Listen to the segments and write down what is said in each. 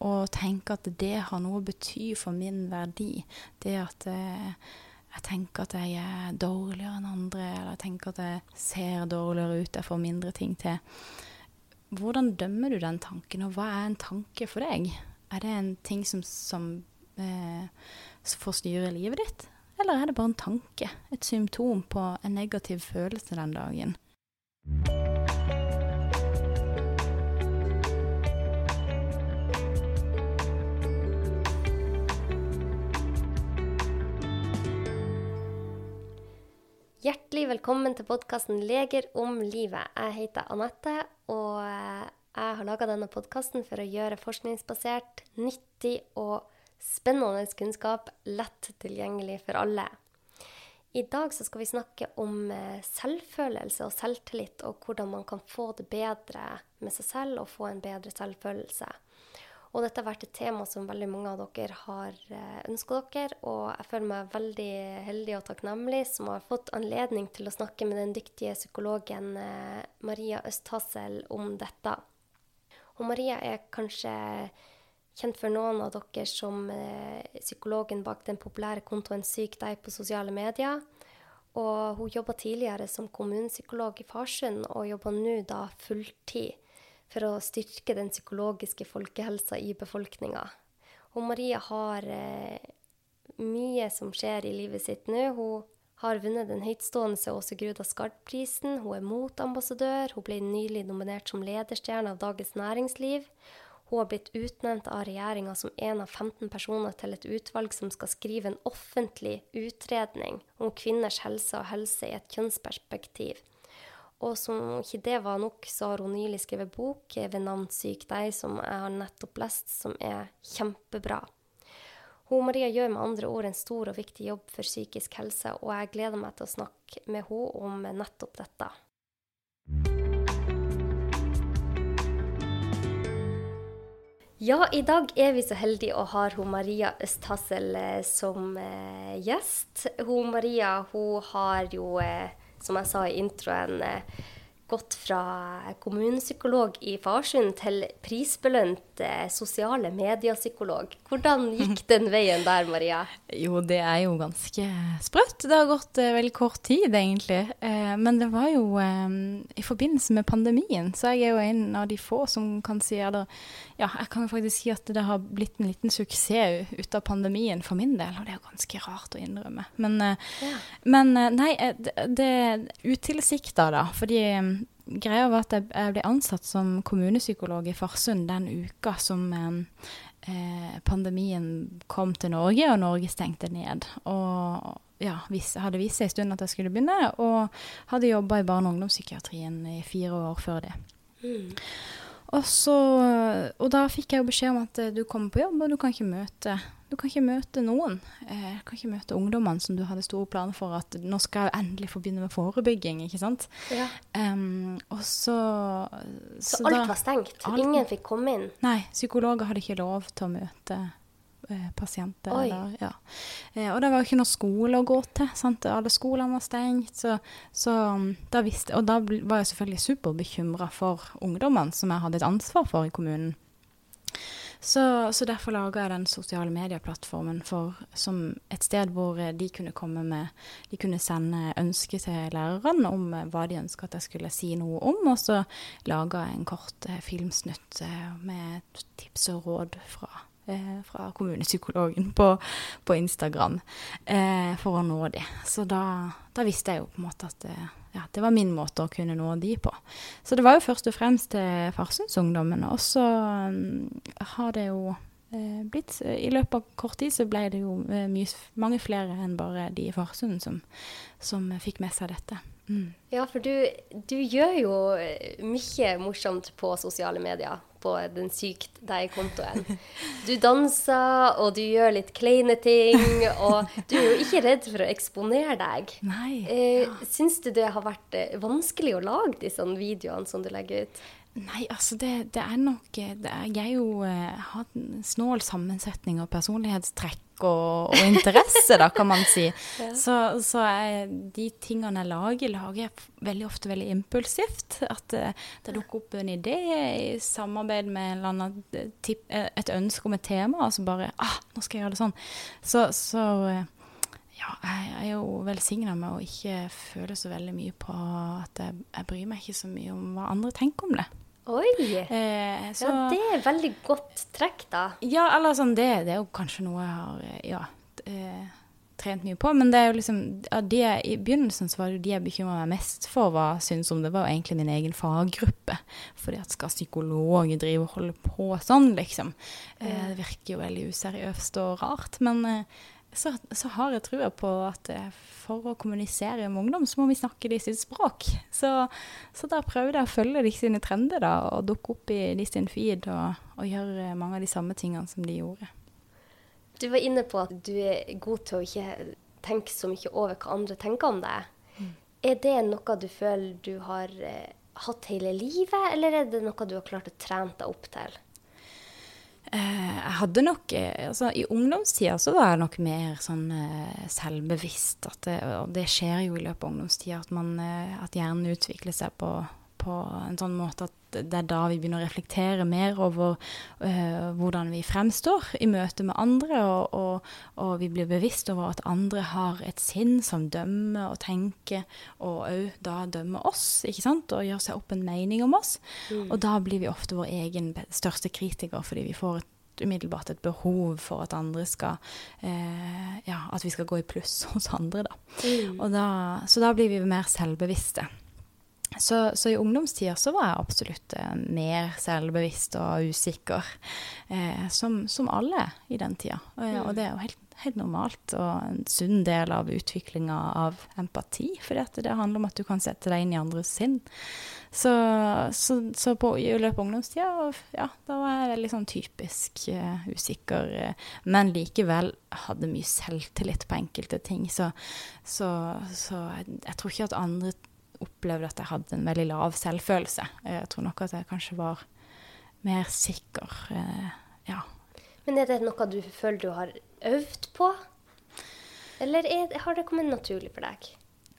og tenke at det har noe å bety for min verdi. Det at eh, jeg tenker at jeg er dårligere enn andre, eller jeg tenker at jeg ser dårligere ut, jeg får mindre ting til. Hvordan dømmer du den tanken, og hva er en tanke for deg? Er det en ting som, som eh, får styre livet ditt, eller er det bare en tanke? Et symptom på en negativ følelse den dagen? Hjertelig velkommen til podkasten 'Leger om livet'. Jeg heter Anette, og jeg har laga denne podkasten for å gjøre forskningsbasert, nyttig og spennende kunnskap lett tilgjengelig for alle. I dag skal vi snakke om eh, selvfølelse og selvtillit, og hvordan man kan få det bedre med seg selv og få en bedre selvfølelse. Og dette har vært et tema som veldig mange av dere har eh, ønska dere. Og jeg føler meg veldig heldig og takknemlig som har fått anledning til å snakke med den dyktige psykologen eh, Maria Østhassel om dette. Og Maria er kanskje kjent for noen av dere som eh, psykologen bak den populære kontoen Syk deg på sosiale medier. Og hun jobba tidligere som kommunepsykolog i Farsund, og jobber nå da fulltid for å styrke den psykologiske folkehelsa i befolkninga. Og Maria har eh, mye som skjer i livet sitt nå. Hun har vunnet den høytstående Åse Gruda Skard-prisen. Hun er motambassadør. Hun ble nylig nominert som lederstjerne av Dagens Næringsliv. Hun har blitt utnevnt av regjeringa som en av 15 personer til et utvalg som skal skrive en offentlig utredning om kvinners helse og helse i et kjønnsperspektiv. Og som ikke det var nok, så har hun nylig skrevet bok ved navn 'Syk deg', som jeg har nettopp lest, som er kjempebra. Hun Maria gjør med andre ord en stor og viktig jobb for psykisk helse, og jeg gleder meg til å snakke med henne om nettopp dette. Ja, i dag er vi så heldige å ha hun Maria Østhassel eh, som eh, gjest. Hun Maria hun har jo eh, som jeg sa i introen, eh, gått fra kommunepsykolog i Farsund til prisbelønt eh, sosiale medier-psykolog. Hvordan gikk den veien der, Maria? Jo, det er jo ganske sprøtt. Det har gått eh, veldig kort tid, egentlig. Men det var jo i forbindelse med pandemien, så jeg er jo en av de få som kan si at ja, jeg kan jo faktisk si at det har blitt en liten suksess ut av pandemien for min del, og det er jo ganske rart å innrømme. Men, eh, ja. men nei, det, det er utilsikta, da. Fordi greia var at jeg, jeg ble ansatt som kommunepsykolog i Farsund den uka som eh, pandemien kom til Norge, og Norge stengte ned. Og ja, hadde vist seg en stund at jeg skulle begynne, og hadde jobba i barne- og ungdomspsykiatrien i fire år før det. Mm. Og, så, og da fikk jeg jo beskjed om at du kommer på jobb, og du kan ikke møte du kan ikke møte noen. Eh, du kan ikke møte ungdommene som du hadde store planer for at nå skal jeg endelig få begynne med forebygging, ikke sant. Ja. Um, og så Så, så alt da, var stengt? Alt, Ingen fikk komme inn? Nei, psykologer hadde ikke lov til å møte eh, pasienter. Eller, ja. eh, og det var jo ikke noe skole å gå til. Sant? Alle skolene var stengt. Så, så um, da visste, og da var jeg selvfølgelig superbekymra for ungdommene som jeg hadde et ansvar for i kommunen. Så, så derfor laga jeg den sosiale medieplattformen for, som et sted hvor eh, de kunne komme med De kunne sende ønske til lærerne om eh, hva de ønska at jeg skulle si noe om. Og så laga jeg en kort eh, filmsnutt eh, med tips og råd fra eh, fra kommunepsykologen på, på Instagram eh, for å nå de. Så da, da, visste jeg jo på en måte at eh, ja, det var min måte å kunne nå de på. Så det var jo først og fremst til Farsundsungdommen. Og så um, har det jo eh, blitt I løpet av kort tid så ble det jo eh, mye, mange flere enn bare de i Farsund som, som fikk med seg dette. Mm. Ja, for du, du, gjør jo eh, mye morsomt på sosiale medier på den sykt deg-kontoen. Du danser, og du gjør litt kleine ting. Og du er jo ikke redd for å eksponere deg. Nei. Ja. Syns du det har vært eh, vanskelig å lage disse videoene som du legger ut? Nei, altså det, det er nok det er, Jeg jo eh, har en snål sammensetning av personlighetstrekk og, og interesse, da, kan man si. ja. Så, så er de tingene jeg lager, lager jeg veldig ofte veldig impulsivt. At det, det dukker opp en idé i samarbeid med annen tip, et ønske om et tema, og så bare ah, nå skal jeg gjøre det sånn. Så, så ja, jeg er jo velsigna med å ikke føle så veldig mye på at jeg, jeg, bryr meg ikke så mye om hva andre tenker om det. Oi! Eh, så, ja, det er veldig godt trekk, da. Ja, eller sånn, det, det er jo kanskje noe jeg har ja, eh, trent mye på. Men det er jo liksom ja, de, I begynnelsen så var det de jeg bekymra meg mest for hva syntes om det, var egentlig min egen faggruppe. Fordi at skal psykologer drive og holde på sånn, liksom? Eh, det virker jo veldig useriøst og rart. Men eh, så, så, har jeg trua på at for å kommunisere med ungdom, så må vi snakke de sitt språk. Så, så da prøvde jeg å følge de sine trender da, og dukke opp i de sin feed og, og, gjøre mange av de samme tingene som de gjorde. Du var inne på at du er god til å ikke tenke så mye over hva andre tenker om deg. Mm. Er det noe du føler du har eh, hatt hele livet, eller er det noe du har klart å trene deg opp til? Eh, jeg hadde nok eh, altså, I ungdomstida så var jeg nok mer sånn eh, selvbevisst. At det, og det skjer jo i løpet av ungdomstida at, man, at hjernen utvikler seg på, på, en sånn måte at det er da vi begynner å reflektere mer over uh, hvordan vi fremstår i møte med andre, og, og, og, vi blir bevisst over at andre har et sinn som dømmer og tenker, og òg da dømmer oss, ikke sant, og gjør seg opp en mening om oss. Mm. Og da blir vi ofte vår egen største kritiker, fordi vi får et umiddelbart et behov for at andre skal eh, Ja, at vi skal gå i pluss hos andre, da. Mm. da. Så da blir vi mer selvbevisste. Så, så, i ungdomstida så var jeg absolutt eh, mer selvbevisst og usikker. Eh, som, som, alle i den tida. Og, mm. og det er jo helt, helt, normalt og en sunn del av utviklinga av empati. For det handler om at du kan sette deg inn i andres sinn. Så, så, så på, i løpet av ungdomstida, ja, da var jeg veldig sånn typisk uh, usikker. Uh, men likevel hadde mye selvtillit på enkelte ting. Så, så jeg, jeg tror ikke at andre opplevde at jeg hadde en veldig lav selvfølelse. Jeg tror nok at jeg kanskje var mer sikker. Eh, ja. Men er det noe du føler du har øvd på? Eller er, har det kommet naturlig for deg?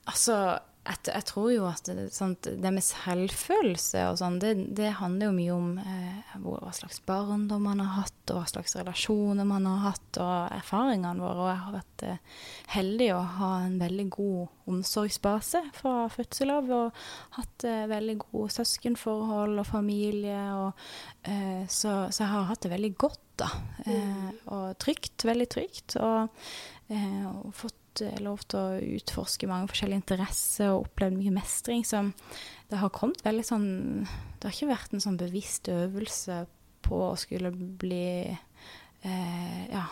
Altså, jeg, jeg, tror jo at det, sånt, det med selvfølelse og sånn, det, det, handler jo mye om eh, hva slags barndom man har hatt, og hva slags relasjoner man har hatt, og erfaringene våre. Og jeg har vært eh, heldig å ha en veldig god omsorgsbase fra fødsel av, og hatt eh, veldig gode søskenforhold og familie, og, eh, så, så, jeg har hatt det veldig godt, da. Eh, mm. og trygt. Veldig trygt. Og, eh, og fått fått lov til å utforske mange forskjellige interesser og opplevd mye mestring. Så det har kommet veldig sånn Det har ikke vært en sånn bevisst øvelse på å skulle bli eh, ja,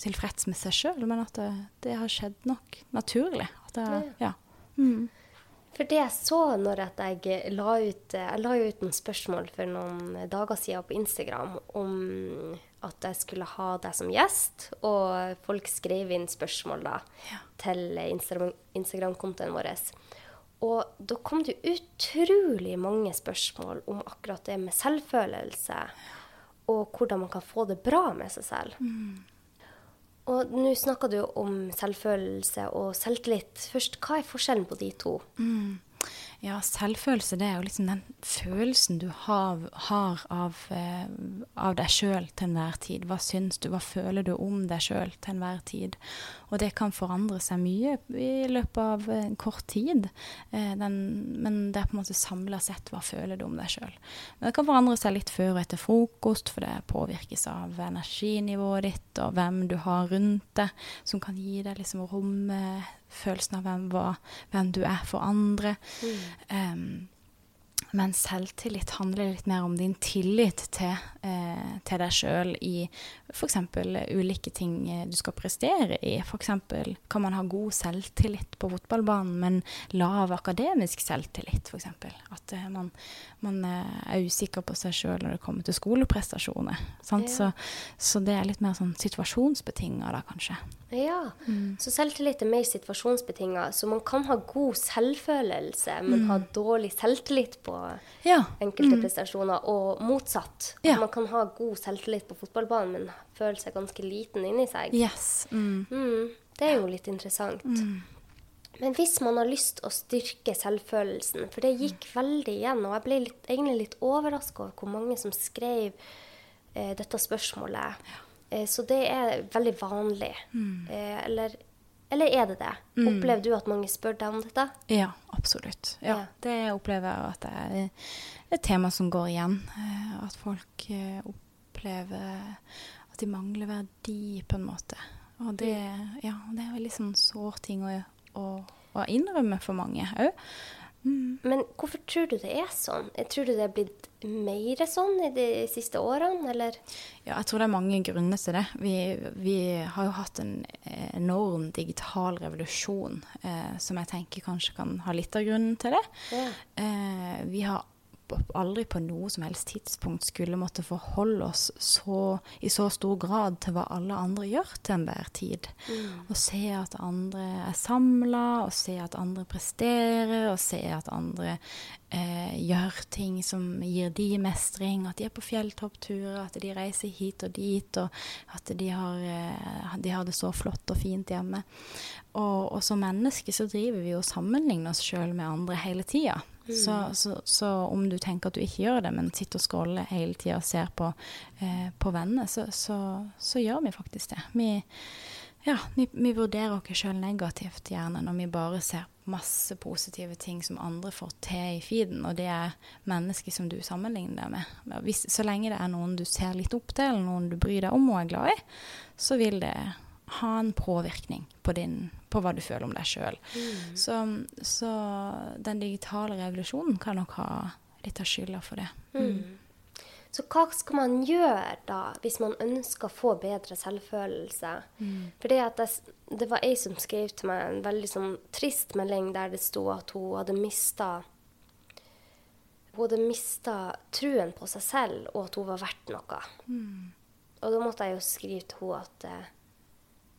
tilfreds med seg sjøl, men at det, det, har skjedd nok naturlig. Det, ja. Mm. For det jeg så når jeg la ut Jeg la ut noen spørsmål for noen dager siden på Instagram om at jeg skulle ha deg som gjest, og folk skrev inn spørsmål da ja. til Instagram-kontoen vår. Og da kom det utrolig mange spørsmål om akkurat det med selvfølelse, og hvordan man kan få det bra med seg selv. Mm. Og nå snakker du om selvfølelse og selvtillit. Først, hva er forskjellen på de to? Mm. Ja, selvfølelse det er jo liksom den følelsen du har, har av, eh, av, deg sjøl til enhver tid. Hva syns du, hva føler du om deg sjøl til enhver tid? Og det kan forandre seg mye i løpet av en kort tid. Eh, den, men det er på en måte samla sett hva føler du om deg sjøl. Det kan forandre seg litt før og etter frokost, for det påvirkes av energinivået ditt og hvem du har rundt deg, som kan gi deg liksom rommet følelsen av hvem, hva, hvem du er for andre. Mm. Um, men selvtillit handler litt mer om din tillit til, eh, til deg sjøl i f.eks. ulike ting eh, du skal prestere i. F.eks. kan man ha god selvtillit på fotballbanen, men lav akademisk selvtillit, f.eks. At eh, man, man, eh, er usikker på seg sjøl når det kommer til skoleprestasjoner. Ja. Så, så, det er litt mer sånn situasjonsbetinga da, kanskje. Ja, mm. så selvtillit er mer situasjonsbetinga. Så man kan ha god selvfølelse, men mm. ha dårlig selvtillit på ja. enkelte mm. prestasjoner, og motsatt. Ja. man kan ha god selvtillit på fotballbanen, men føle seg ganske liten inni seg. Yes. Mm. Mm. Det er jo litt interessant. Mm. Men hvis man har lyst å styrke selvfølelsen, for det gikk veldig igjen, og jeg ble litt, egentlig litt overraska over hvor mange som skrev eh, dette spørsmålet. Ja. Eh, så det er veldig vanlig. Mm. Eh, eller eller er det det? Mm. Opplever du at mange spør deg om dette? Ja, absolutt. Ja, ja. Det opplever jeg at det er et tema som går igjen. Eh, at folk eh, opplever at de mangler verdi, på en måte. Og det, ja, det er veldig sånn sår ting å, å, å innrømme for mange òg. Mm. Men hvorfor tror du det er sånn? Tror du det er blitt mer sånn i de siste årene, eller? Ja, jeg tror det er mange grunner til det. Vi, vi har jo hatt en enorm digital revolusjon eh, som jeg tenker kanskje kan ha litt av grunnen til det. Ja. Eh, vi har aldri på noe som helst tidspunkt skulle måtte forholde oss så, i så stor grad til hva alle andre gjør til enhver tid. Mm. Å se at andre er samla, og se at andre presterer, og se at andre eh, gjør ting som gir de mestring. At de er på fjelltoppturer, at de reiser hit og dit, og at de har, eh, de har det så flott og fint hjemme. Og, og som mennesker så driver vi og sammenligner oss sjøl med andre hele tida. Mm. Så, så, så, om du tenker at du ikke gjør det, men sitter og scroller hele tida og ser på, eh, på venner, så, så, gjør vi faktisk det. Vi, ja, vi, vi vurderer oss sjøl negativt gjerne når vi bare ser masse positive ting som andre får til i feeden, og det er mennesker som du sammenligner deg med. Hvis, så lenge det er noen du ser litt opp til, eller noen du bryr deg om og er glad i, så vil det ha en påvirkning på, din, på hva du føler om deg sjøl. Mm. Så, så, den digitale revolusjonen kan nok ha litt av skylda for det. Mm. mm. Så hva skal man gjøre da, hvis man ønsker å få bedre selvfølelse? Mm. For det, det, var ei som skrev til meg en veldig sånn trist melding der det sto at hun hadde mista hun hadde mista truen på seg selv, og at hun var verdt noe. Mm. Og da måtte jeg jo skrive til henne at eh,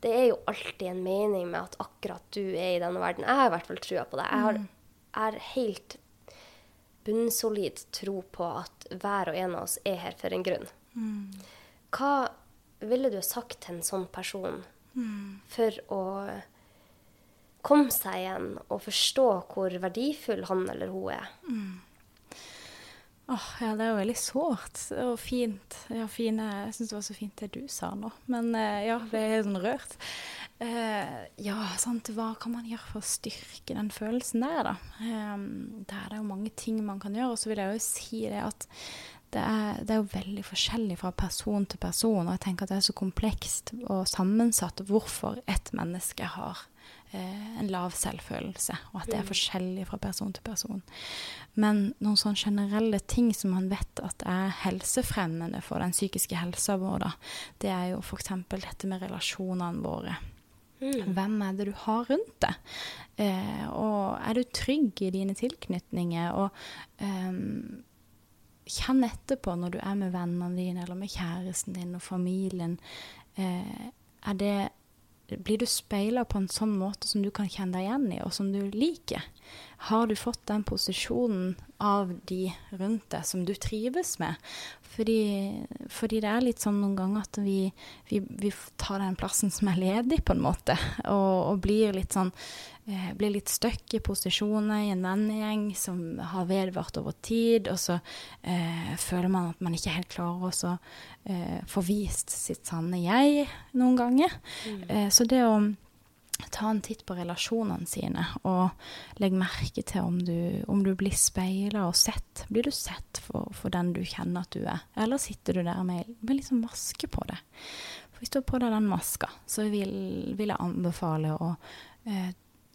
det er jo alltid en mening med at akkurat du er i denne verden. Jeg har i hvert fall trua på det. Jeg har, er helt bunnsolid tro på at hver og en av oss er her for en grunn. Mm. Hva ville du sagt til en sånn person mm. for å komme seg igjen og forstå hvor verdifull han eller hun er? Mm. Åh, ja, det er jo veldig sårt og fint. Ja, fine, jeg syns det var så fint det du sa nå. Men uh, ja, ble helt sånn rørt. Uh, ja, sant, hva kan man gjøre for å styrke den følelsen der, da? Um, der er det jo mange ting man kan gjøre. Og så vil jeg jo si det at det er, det er, jo veldig forskjellig fra person til person, og jeg tenker at det er så komplekst og sammensatt hvorfor et menneske har eh, en lav selvfølelse, og at det er mm. forskjellig fra person til person. Men noen sånne generelle ting som man vet at er helsefremmende for den psykiske helsa vår, da, det er jo f.eks. dette med relasjonene våre. Mm. Hvem er det du har rundt deg? Eh, og er du trygg i dine tilknytninger? Og eh, kjenn etterpå når du er med vennene dine eller med kjæresten din og familien. Eh, er det blir du speila på en sånn måte som du kan kjenne deg igjen i, og som du liker? Har du fått den posisjonen av de rundt deg som du trives med? Fordi, fordi det er litt sånn noen ganger at vi, vi, vi tar den plassen som er ledig, på en måte, og, og blir litt sånn eh, blir litt stuck i posisjoner i en vennegjeng som har vedvart over tid, og så eh, føler man at man ikke helt klarer å eh, få vist sitt sanne jeg noen ganger. Mm. Eh, så det å ta en titt på relasjonene sine, og legg merke til om du, om du blir speila og sett. Blir du sett for, for, den du kjenner at du er, eller sitter du der med, med liksom maske på det? For hvis du har på deg den maska, så vil, vil jeg anbefale å, eh,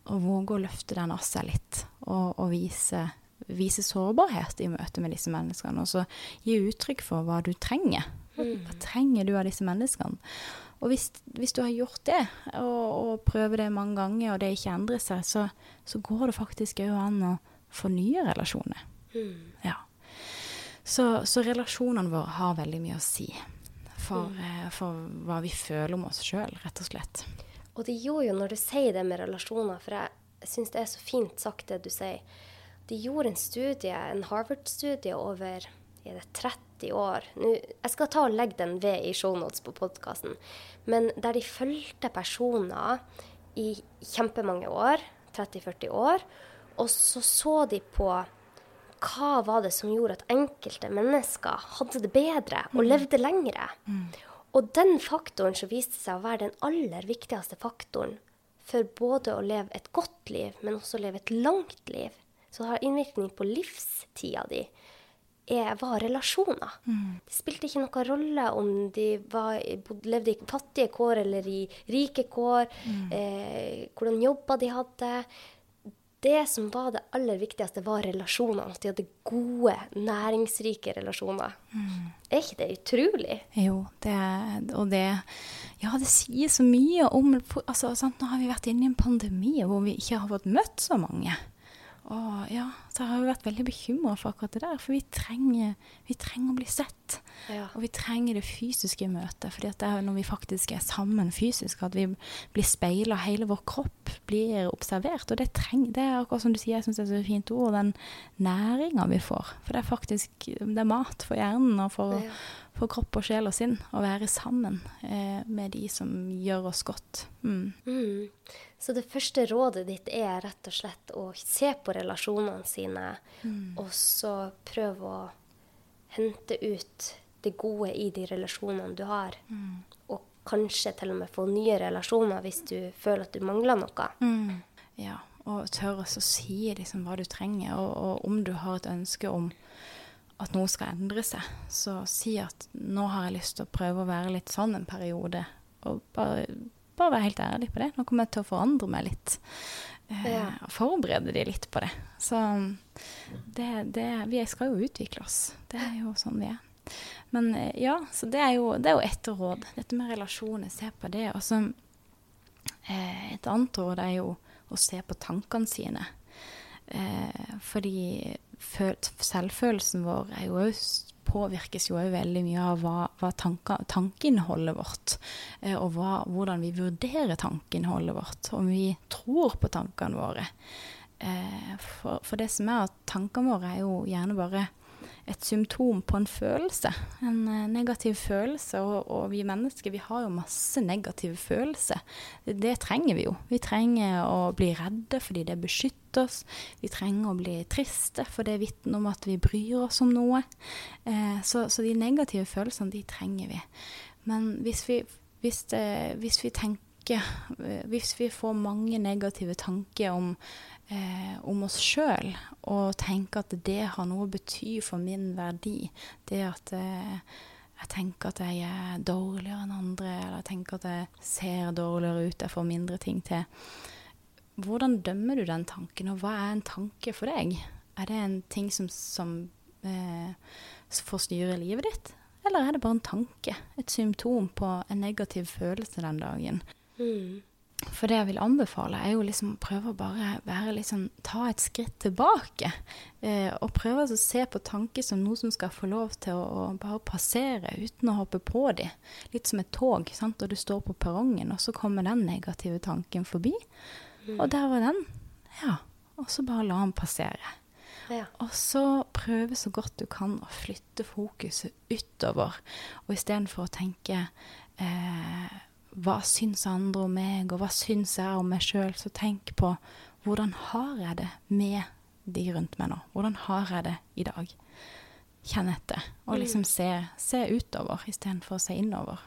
å, våge å løfte den av seg litt, og, og vise, vise sårbarhet i møte med disse menneskene, og så gi uttrykk for hva du trenger. Hva, hva mm. trenger du av disse menneskene? Og hvis, hvis, du har gjort det, og, og prøver det mange ganger, og det ikke endrer seg, så, så går det faktisk òg an å fornye relasjoner. Mm. Ja. Så, så, relasjonene våre har veldig mye å si for, mm. eh, for hva vi føler om oss sjøl, rett og slett. Og det gjorde jo når du sier det med relasjoner, for jeg syns det er så fint sagt det du sier, de gjorde en studie, en Harvard-studie over er det 30 år. Nå, jeg skal ta og legge den ved i shownotes på podkasten. Men der de fulgte personer i kjempemange år, 30-40 år, og så så de på hva var det som gjorde at enkelte mennesker hadde det bedre og mm. levde lengre. Mm. Og den faktoren som viste seg å være den aller viktigste faktoren for både å leve et godt liv, men også å leve et langt liv, så det har innvirkning på livstida di, er, var relasjoner. Mm. Det spilte ikke noen rolle om de var, levde i fattige kår eller i rike kår, mm. eh, hvordan jobber de hadde. Det som var det aller viktigste, var relasjonene. At de hadde gode, næringsrike relasjoner. Mm. Er ikke det utrolig? Jo, det, og det Ja, det sier så mye om altså, sant, Nå har vi vært inne i en pandemi hvor vi ikke har fått møtt så mange. Og ja, så har jeg vært veldig bekymra for akkurat det der. For vi trenger, vi trenger å bli sett. Ja. Og vi trenger det fysiske møtet. For det er når vi faktisk er sammen fysisk, at vi blir speila, hele vår kropp blir observert. Og det, trenger, det er akkurat som du sier, jeg syns det er så fint ord, den næringa vi får. For det er faktisk det er mat for hjernen og for, ja. for kropp og sjel og sinn å være sammen eh, med de som gjør oss godt. Mm. Mm. Så det første rådet ditt er rett og slett å se på relasjonene sine, mm. og så prøve å hente ut det gode i de relasjonene du har. Mm. Og kanskje til og med få nye relasjoner hvis du føler at du mangler noe. Mm. Ja, og tørre å si liksom hva du trenger, og, og om du har et ønske om at noe skal endre seg, så si at nå har jeg lyst til å prøve å være litt sånn en periode. Og bare bare være helt ærlig på det. Nå kommer jeg til å forandre meg litt. Eh, ja. Og forberede de litt på det. Så det, det, vi skal jo utvikle oss. Det er jo sånn vi er. Men eh, ja, så det er jo, det er jo ett råd. Dette med relasjoner, se på det. Og så eh, et annet råd er jo å se på tankene sine. Eh, fordi selvfølelsen vår er jo påvirkes jo òg veldig mye av hva, hva tanker, tankeinnholdet vårt, eh, og hva, hvordan vi vurderer tankeinnholdet vårt, om vi tror på tankene våre. Eh, for, for, det som er at tankene våre er jo gjerne bare et symptom på en følelse. En uh, negativ følelse. Og, og, vi mennesker vi har jo masse negative følelser. Det, trenger vi jo. Vi trenger å bli redde fordi det beskytter oss. Vi trenger å bli triste for det er vitne om at vi bryr oss om noe. Eh, så, så, de negative følelsene, de trenger vi. Men hvis vi, hvis det, hvis vi tenker hvis vi får mange negative tanker om eh, om oss sjøl, og tenke at det har noe å bety for min verdi. Det at eh, jeg tenker at jeg er dårligere enn andre, eller jeg tenker at jeg ser dårligere ut, jeg får mindre ting til. Hvordan dømmer du den tanken, og hva er en tanke for deg? Er det en ting som, som eh, får styre livet ditt? Eller er det bare en tanke, et symptom på en negativ følelse den dagen? Mm. For det jeg vil anbefale, er jo liksom å prøve å bare være liksom, ta et skritt tilbake. Eh, og prøve å se på tanker som noe som skal få lov til å, å bare passere uten å hoppe på dem. Litt som et tog, sant? og du står på perrongen, og så kommer den negative tanken forbi. Mm. Og der var den. Ja. Og så bare la den passere. Ja. Og så prøve så godt du kan å flytte fokuset utover, og istedenfor å tenke eh, hva syns andre om meg, og hva syns jeg om meg sjøl, så tenk på hvordan har jeg det med de rundt meg nå? Hvordan har jeg det i dag? Kjenn etter, og mm. liksom se, se utover istedenfor å se innover.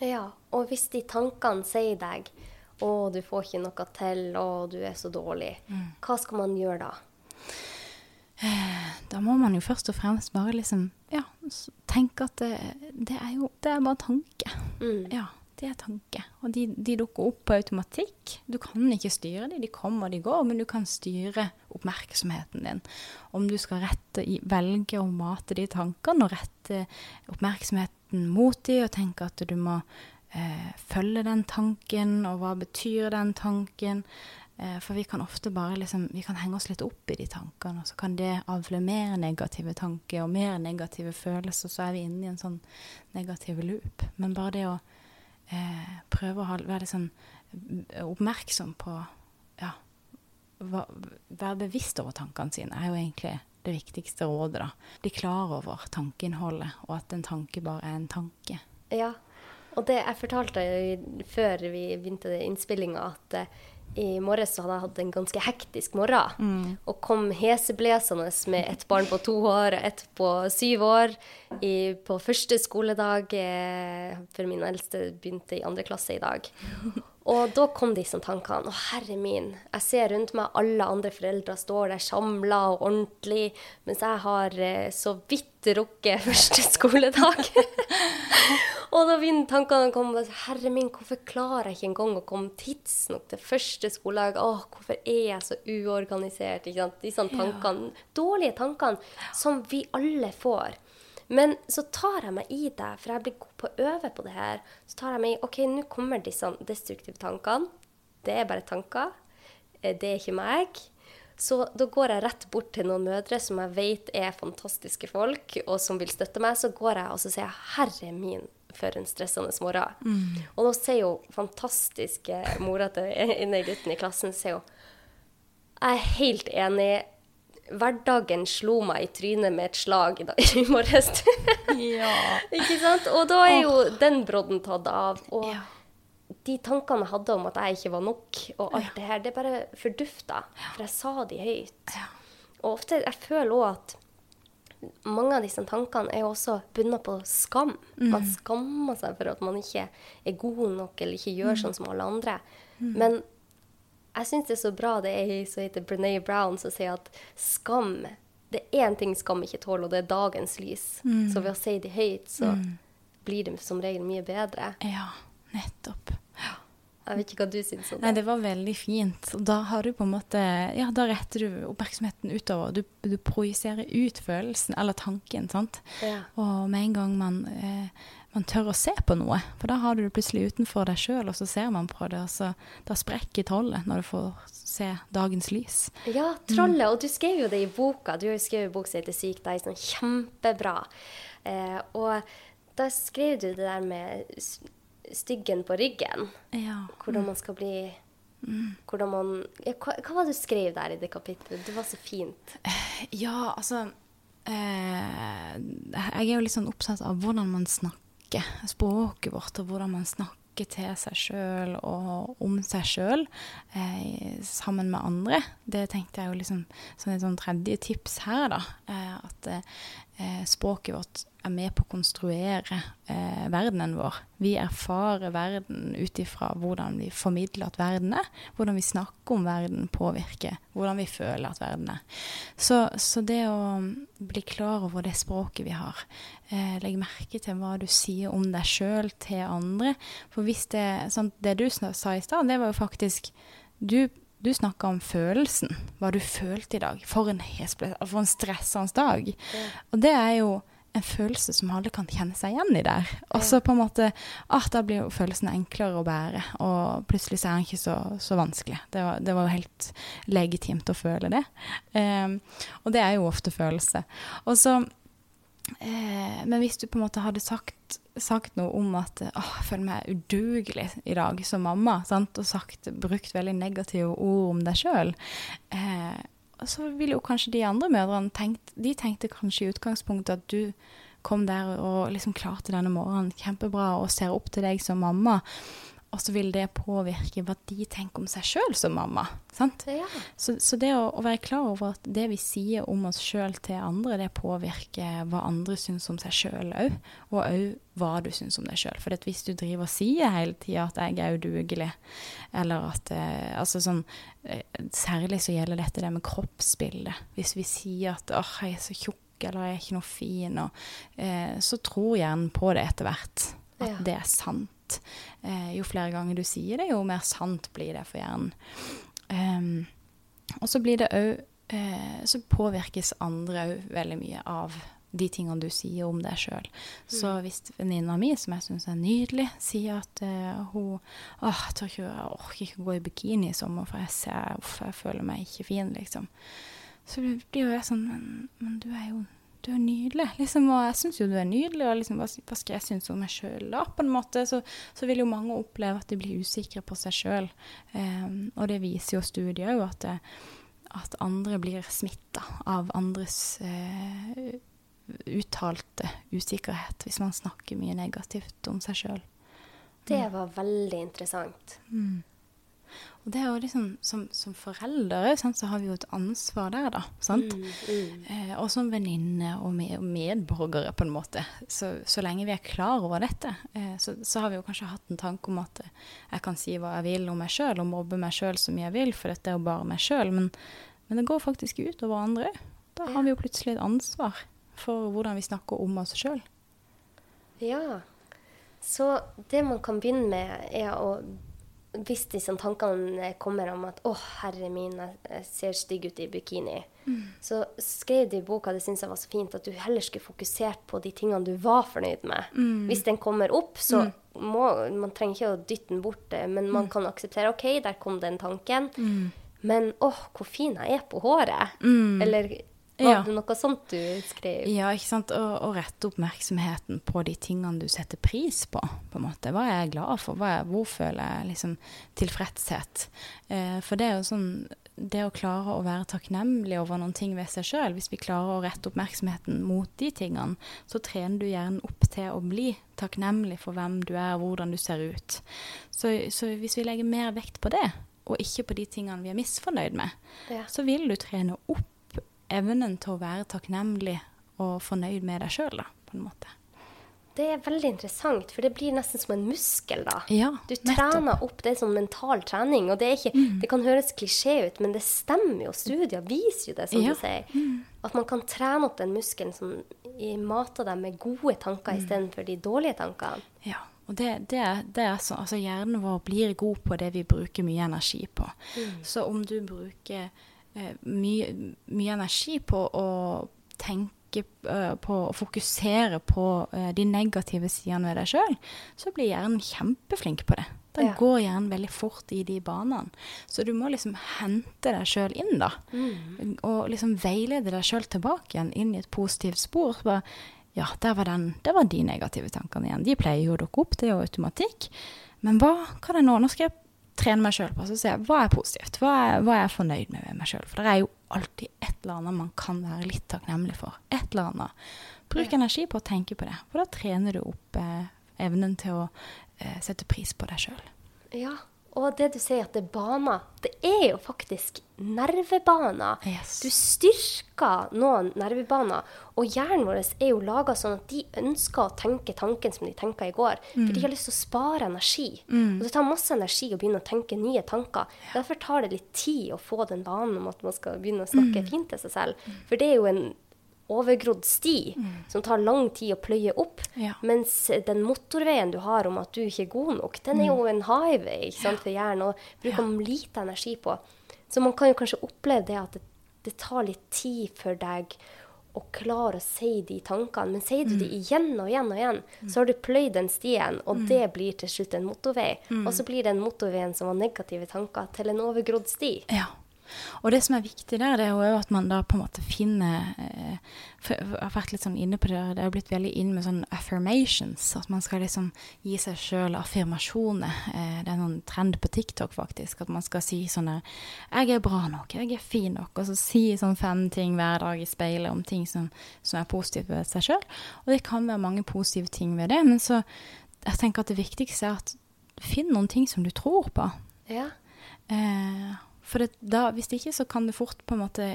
Ja, og hvis de tankene sier deg 'Å, du får ikke noe til', 'Å, du er så dårlig', mm. hva skal man gjøre da? Da må man jo først og fremst bare liksom ja, tenke at det, det er jo det er bare tanke. Mm. Ja det er tanke. Og de, de, dukker opp på automatikk. Du kan ikke styre dem, de kommer og de går, men du kan styre oppmerksomheten din. Om du skal rette, velge å mate de tankene og rette oppmerksomheten mot dem og tenke at du må eh, følge den tanken, og hva betyr den tanken? Eh, for vi kan ofte bare liksom, vi kan henge oss litt opp i de tankene, og så kan det avle mer negative tanker og mer negative følelser, så er vi inne i en sånn negativ loop. Men bare det å eh, prøve å være litt sånn oppmerksom på ja, være bevisst over tankene sine er jo egentlig det viktigste rådet. da. Bli klar over tankeinnholdet, og at en tanke bare er en tanke. Ja, og det jeg fortalte før vi begynte innspillinga, at uh, i morges hadde jeg hatt en ganske hektisk morgen. Mm. Og kom heseblesende med et barn på to år og et på syv år i, på første skoledag, eh, for min eldste begynte i andre klasse i dag. Og da kom disse tankene. Å, herre min, jeg ser rundt meg alle andre foreldre står der samla og ordentlig, mens jeg har eh, så vidt rukket første skoledag. og da begynner tankene å komme. Herre min, hvorfor klarer jeg ikke engang å komme tidsnok til første skoledag? Å, hvorfor er jeg så uorganisert? Ikke sant? Disse tankene, ja. dårlige tankene som vi alle får. Men så tar jeg meg i det, for jeg blir god på å øve på det her. Så tar jeg meg i OK, nå kommer disse destruktive tankene. Det er bare tanker. Eh, det er ikke meg. Så da går jeg rett bort til noen mødre som jeg vet er fantastiske folk, og som vil støtte meg. Så går jeg og så sier jeg, 'Herre min, for en stressende morgen'. Mm. Og da sier jo fantastiske mora til en av guttene i klassen sier jo, 'Jeg er helt enig hverdagen slo meg i trynet med et slag i, morges. ja. Ikke sant? Og da er jo den brodden tatt av. Og ja. de tankene jeg hadde om at jeg ikke var nok, og alt ja. det her, det bare fordufta. For jeg sa de høyt. Og ofte jeg føler òg at mange av disse tankene er jo også bundet på skam. Mm. Man skammer seg for at man ikke er god nok eller ikke gjør mm. sånn som alle andre. Mm. Men jeg syns det er så bra det er ei som heter Brené Brown, som sier at skam Det er én ting skam ikke tåler, og det er dagens lys. Mm. Så ved å si det høyt, så mm. blir det som regel mye bedre. Ja, nettopp. Jeg vet ikke hva du syns om det. Nei, Det var veldig fint. Da har du på en måte Ja, da retter du oppmerksomheten utover. Du, du projiserer ut følelsen, eller tanken, sant. Ja. Og med en gang man eh, man tør å se på noe. For da har du det plutselig utenfor deg sjøl, og så ser man på det, og så da sprekker trollet når du får se dagens lys. Ja, trollet. Mm. Og du skrev jo det i boka. Du har jo skrevet bok som heter Syk deg, sånn kjempebra. Eh, og da skrev du det der med styggen på ryggen. Ja. Hvordan man skal bli. Hvordan man ja, hva, hva, var det du skrev der i det kapitlet? Det var så fint. Ja, altså eh, Jeg er jo litt sånn opptatt av hvordan man snakker snakker, språket vårt, og hvordan man snakker til seg sjøl og om seg sjøl eh, sammen med andre. Det tenkte jeg jo liksom som et sånn tredje tips her, da. Eh, at eh, språket vårt er med på å konstruere eh, verdenen vår. Vi erfarer verden ut ifra hvordan vi formidler at verden er. Hvordan vi snakker om verden påvirker hvordan vi føler at verden er. Så, så det å bli klar over det språket vi har, eh, legge merke til hva du sier om deg sjøl til andre For hvis det sånn, Det du sa i stad, det var jo faktisk du du snakka om følelsen, hva du følte i dag. For en, for en stressende dag. Mm. Og det er jo en følelse som alle kan kjenne seg igjen i der. Og så på en måte ah, Da blir jo følelsen enklere å bære, og plutselig så er den ikke så, så vanskelig. Det var, det var, jo helt legitimt å føle det. Um, og det er jo ofte følelse. Og så eh, Men hvis du på en måte hadde sagt, sagt noe om at åh, jeg føler meg udugelig i dag som mamma, sant? og sagt, brukt veldig negative ord om deg sjøl eh, så ville jo kanskje de andre mødrene tenkt De tenkte kanskje i utgangspunktet at du kom der og liksom klarte denne morgenen kjempebra og ser opp til deg som mamma. Og så vil det påvirke hva de tenker om seg sjøl som mamma. Sant? Ja. Så, så, det å, å, være klar over at det vi sier om oss sjøl til andre, det påvirker hva andre syns om seg sjøl òg. Og òg hva du syns om deg sjøl. For hvis du driver og sier hele tida at jeg er udugelig, eller at eh, Altså sånn eh, Særlig så gjelder dette det med kroppsbildet. Hvis vi sier at åh, jeg er så tjukk, eller jeg er ikke noe fin, og, eh, så tror hjernen på det etter hvert. At ja. det er sant eh, jo flere ganger du sier det, jo mer sant blir det for hjernen. Um, og så blir det òg eh, Så påvirkes andre òg veldig mye av de tingene du sier om deg sjøl. Så mm. hvis venninna mi, som jeg syns er nydelig, sier at uh, hun åh, jeg, ikke, jeg orker ikke gå i bikini i sommer, for jeg, ser, uff, jeg føler meg ikke fin, liksom. Så blir jo jeg sånn men, men, du er jo du er nydelig. Liksom, og jeg syns jo du er nydelig, og liksom, hva, skal jeg synes om meg sjøl da? På en måte så, så, vil jo mange oppleve at de blir usikre på seg sjøl. Um, og det viser jo studier jo at, at andre blir smitta av andres uh, uttalte usikkerhet hvis man snakker mye negativt om seg sjøl. Det var veldig interessant. Mm. Og det er jo liksom, som, som foreldre sant, så har vi jo et ansvar der, da. Sant? Mm, mm. Eh, og som venninne og med, medborgere, på en måte. Så, så, lenge vi er klar over dette, eh, så, så, har vi jo kanskje hatt en tanke om at jeg kan si hva jeg vil om meg sjøl, og mobbe meg sjøl så mye jeg vil, for dette er jo bare meg sjøl. Men, men, det går faktisk ut over andre. Da har vi jo plutselig et ansvar for hvordan vi snakker om oss sjøl. Ja. Så det man kan begynne med, er å hvis disse tankene kommer om at 'Å, herre min, jeg ser stygg ut i bikini', mm. så skrev du i boka det syns jeg var så fint, at du heller skulle fokusert på de tingene du var fornøyd med. Mm. Hvis den kommer opp, så mm. må Man trenger ikke å dytte den bort, men man mm. kan akseptere 'OK, der kom den tanken'. Mm. Men 'Å, hvor fin jeg er på håret'. Mm. Eller var ja. det noe sånt du skrev? Ja, ikke sant. Å rette oppmerksomheten på de tingene du setter pris på. på en måte. Hva er jeg glad for? Er, hvor føler jeg liksom tilfredshet? Eh, for det er jo sånn det å klare å være takknemlig over noen ting ved seg sjøl, hvis vi klarer å rette oppmerksomheten mot de tingene, så trener du hjernen opp til å bli takknemlig for hvem du er, og hvordan du ser ut. Så, så hvis vi legger mer vekt på det, og ikke på de tingene vi er misfornøyd med, ja. så vil du trene opp evnen til å være takknemlig og fornøyd med deg sjøl, på en måte. Det er veldig interessant, for det blir nesten som en muskel, da. Ja, du trener opp det som mental trening, og det, ikke, mm. det kan høres klisjé ut, men det stemmer jo. Studier viser jo det, som ja. du sier. Mm. At man kan trene opp den muskelen som mater deg med gode tanker mm. istedenfor de dårlige tankene. Ja. Og det, det, det, er så, altså Hjernen vår blir god på det vi bruker mye energi på. Mm. Så om du bruker mye, mye, energi på å tenke uh, på å fokusere på uh, de negative sidene ved deg sjøl, så blir hjernen kjempeflink på det. Den ja. går hjernen veldig fort i de banene. Så du må liksom hente deg sjøl inn, da. Mm. Og liksom veilede deg sjøl tilbake igjen inn i et positivt spor. Bare, ja, der var den, det var de negative tankene igjen. De pleier jo å dukke opp, det er jo automatikk. Men hva, kan jeg nå? Nå skal jeg trene meg sjøl på å se hva er positivt, hva er, hva er jeg fornøyd med med meg sjøl. For det er jo alltid et eller annet man kan være litt takknemlig for. Et eller annet. Bruk ja. energi på å tenke på det, for da trener du opp eh, evnen til å eh, sette pris på deg sjøl. Ja, og det du sier at det er baner, det er jo faktisk nervebaner. Yes. Du styrker noen nervebaner. Og hjernen vår er jo laga sånn at de ønsker å tenke tanken som de tenka i går. Mm. For de har lyst til å spare energi. Mm. Og det tar masse energi å begynne å tenke nye tanker. Derfor tar det litt tid å få den vanen om at man skal begynne å snakke mm. fint til seg selv. For det er jo en overgrodd sti mm. som tar lang tid å pløye opp. Ja. Mens den motorveien du har om at du ikke er god nok, den er jo mm. en highway sant, for hjernen og bruker ja. lite energi på. Så man kan jo kanskje oppleve det at det, det tar litt tid for deg å klare å si de tankene. Men sier du mm. det igjen og igjen og igjen, mm. så har du pløyd den stien, og mm. det blir til slutt en motorvei. Mm. Og så blir den motorveien som var negative tanker, til en overgrodd sti. Ja. Og det som er viktig der, det er jo at man da på en måte finner eh, Jeg har vært litt sånn inne på det, det har blitt veldig inn med sånn affirmations. At man skal liksom gi seg sjøl affirmasjoner. Eh, det er noen trend på TikTok, faktisk. At man skal si sånne 'Jeg er bra nok. Jeg er fin nok.' Og så si sånn fem ting hver dag i speilet om ting som, som er positivt ved seg sjøl. Og det kan være mange positive ting ved det, men så jeg tenker at det viktigste er at finn noen ting som du tror på. Ja. Eh, for det, da, hvis ikke, så kan det fort på en måte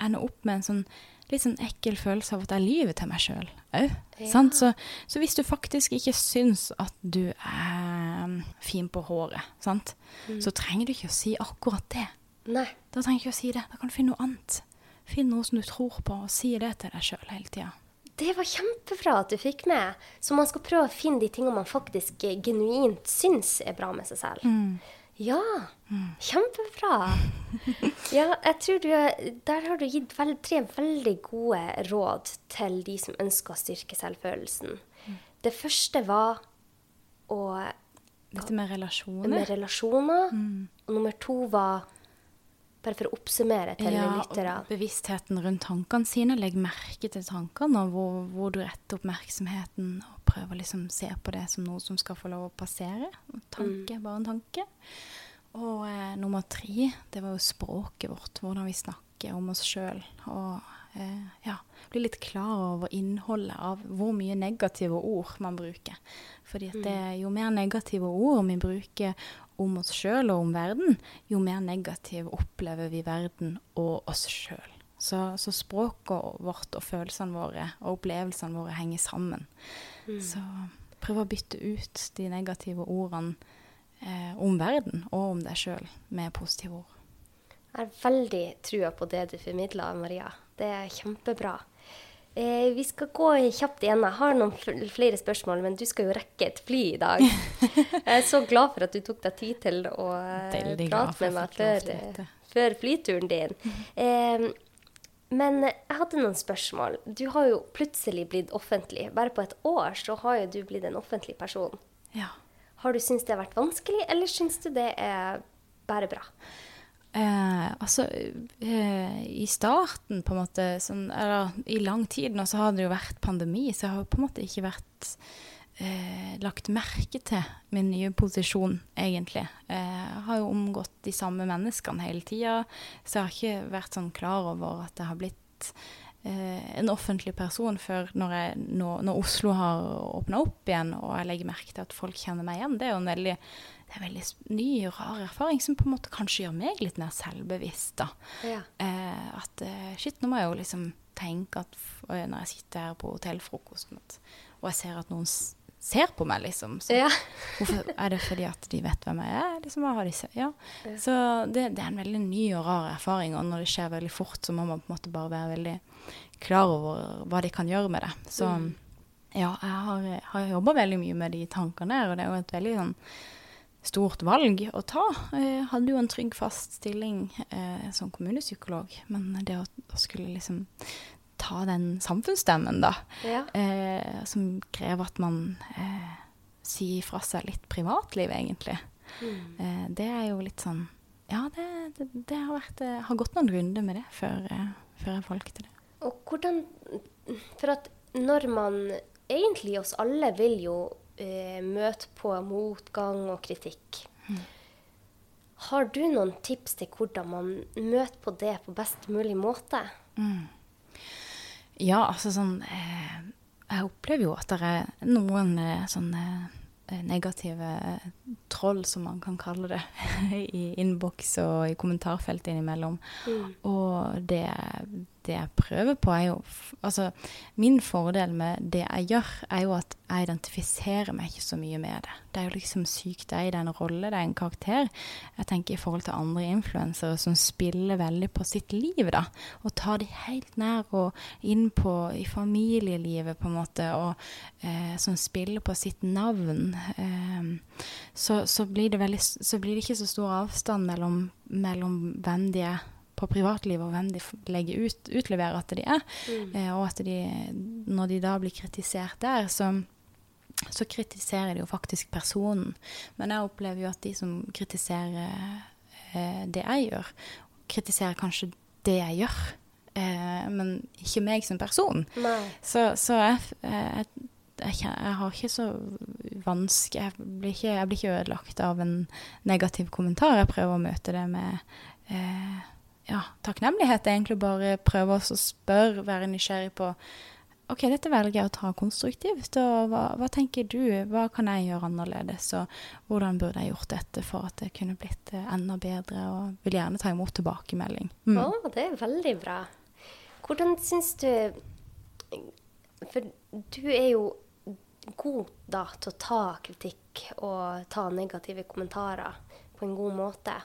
ende opp med en sånn litt sånn ekkel følelse av at jeg lyver til meg sjøl òg. Ja. Så, så, hvis du faktisk ikke syns at du er um, fin på håret, sant? Mm. så trenger du ikke å si akkurat det. Nei. Da trenger du ikke å si det. Da kan du finne noe annet. Finn noe som du tror på, og si det til deg sjøl hele tida. Det var kjempebra at du fikk med. Så man skal prøve å finne de tingene man faktisk genuint syns er bra med seg selv. Mm. Ja, kjempebra. Ja, jeg tror du Der har du gitt vel, tre veldig gode råd til de som ønsker å styrke selvfølelsen. Det første var å Dette med relasjoner. Med relasjoner. Mm. Og nummer to var Bare for å oppsummere til ja, lyttere. Bevisstheten rundt tankene sine. Legg merke til tankene, og hvor, hvor, du retter oppmerksomheten. Og liksom å se på det som noe som skal få lov å passere. Tanke mm. bare en tanke. Og eh, nummer tre, det var jo språket vårt. Hvordan vi snakker om oss sjøl. Og eh, ja, bli litt klar over innholdet av hvor mye negative ord man bruker. Fordi at det, mm. jo mer negative ord vi bruker om oss sjøl og om verden, jo mer negativ opplever vi verden og oss sjøl. Så, så, språket vårt og følelsene våre og opplevelsene våre henger sammen. Mm. Så prøv å bytte ut de negative ordene eh, om verden og om deg sjøl med positive ord. Jeg har veldig trua på det du formidler, Maria. Det er kjempebra. Eh, vi skal gå kjapt igjen. Jeg har noen flere spørsmål, men du skal jo rekke et fly i dag. Jeg er så glad for at du tok deg tid til å eh, prate med meg før, eh, før, flyturen din. Eh, men jeg hadde noen spørsmål. Du har jo plutselig blitt offentlig. Bare på et år så har jo du blitt en offentlig person. Ja. Har du syntes det har vært vanskelig, eller syns du det er bare bra? Eh, altså, eh, i starten, på en måte, sånn, eller i lang tid nå, så har det jo vært pandemi, så jeg har på en måte ikke vært eh, lagt merke til min nye posisjon, egentlig. Eh, jeg har jo omgått de samme menneskene hele tida, så jeg har ikke vært sånn klar over at jeg har blitt eh, en offentlig person før når, jeg, når, når Oslo har åpna opp igjen, og jeg legger merke til at folk kjenner meg igjen. Det er jo en veldig det er en veldig ny og rar erfaring som på en måte kanskje gjør meg litt mer selvbevisst. da. Ja. Eh, at eh, shit, nå må jeg jo liksom tenke at når jeg sitter her på hotellfrokosten og jeg ser at noen ser på meg, liksom. Så, ja. hvorfor Er det fordi at de vet hvem jeg er? Liksom? Ja. ja. Så det, det, er en veldig ny og rar erfaring, og når det skjer veldig fort, så må man på en måte bare være veldig klar over hva de kan gjøre med det. Så mm. ja, jeg har, har jobba veldig mye med de tankene der, og det er jo et veldig sånn stort valg å ta. Jeg hadde jo en trygg, fast stilling eh, som kommunepsykolog, men det å, å, skulle liksom ta den samfunnsstemmen, da, ja. eh, som krever at man eh, sier fra seg litt privatliv, egentlig, mm. Eh, det er jo litt sånn Ja, det, det, det har, vært, eh, har gått noen runder med det før, eh, før jeg valgte det. Og hvordan For at når man Egentlig oss alle vil jo eh, møte på motgang og kritikk. Mm. Har du noen tips til hvordan man møter på det på best mulig måte? Mm. Ja, altså sånn eh, Jeg opplever jo at det er noen eh, sånne eh, negative troll, som man kan kalle det, i innboks og i kommentarfeltet innimellom. Mm. Og det det jeg prøver på, er jo Altså, min fordel med det jeg gjør, er jo at jeg identifiserer meg ikke så mye med det. Det er jo liksom sykt. Det er en rolle, det er en karakter. Jeg tenker i forhold til andre influensere som spiller veldig på sitt liv, da. Og tar de helt nær og inn på i familielivet, på en måte, og eh, som spiller på sitt navn. Eh, så, så, blir veldig, så blir det ikke så stor avstand mellom, mellom hvem de er på privatlivet og hvem de legger ut, utleverer at de er. Mm. Eh, og at de, når de da blir kritisert der, så, så, kritiserer de jo faktisk personen. Men jeg opplever jo at de som kritiserer eh, det jeg gjør, kritiserer kanskje det jeg gjør, eh, men ikke meg som person. Så, så jeg, jeg, jeg, jeg, har ikke så vanskelig jeg, jeg, blir ikke ødelagt av en negativ kommentar. Jeg prøver å møte det med eh, ja, takknemlighet er egentlig bare prøve å spørre, være nysgjerrig på OK, dette velger jeg å ta konstruktivt. Og hva, hva, tenker du? Hva kan jeg gjøre annerledes? Og hvordan burde jeg gjort dette for at det kunne blitt eh, enda bedre? Og vil gjerne ta imot tilbakemelding. Mm. Oh, det er veldig bra. Hvordan syns du For du er jo god da til å ta kritikk og ta negative kommentarer på en god måte.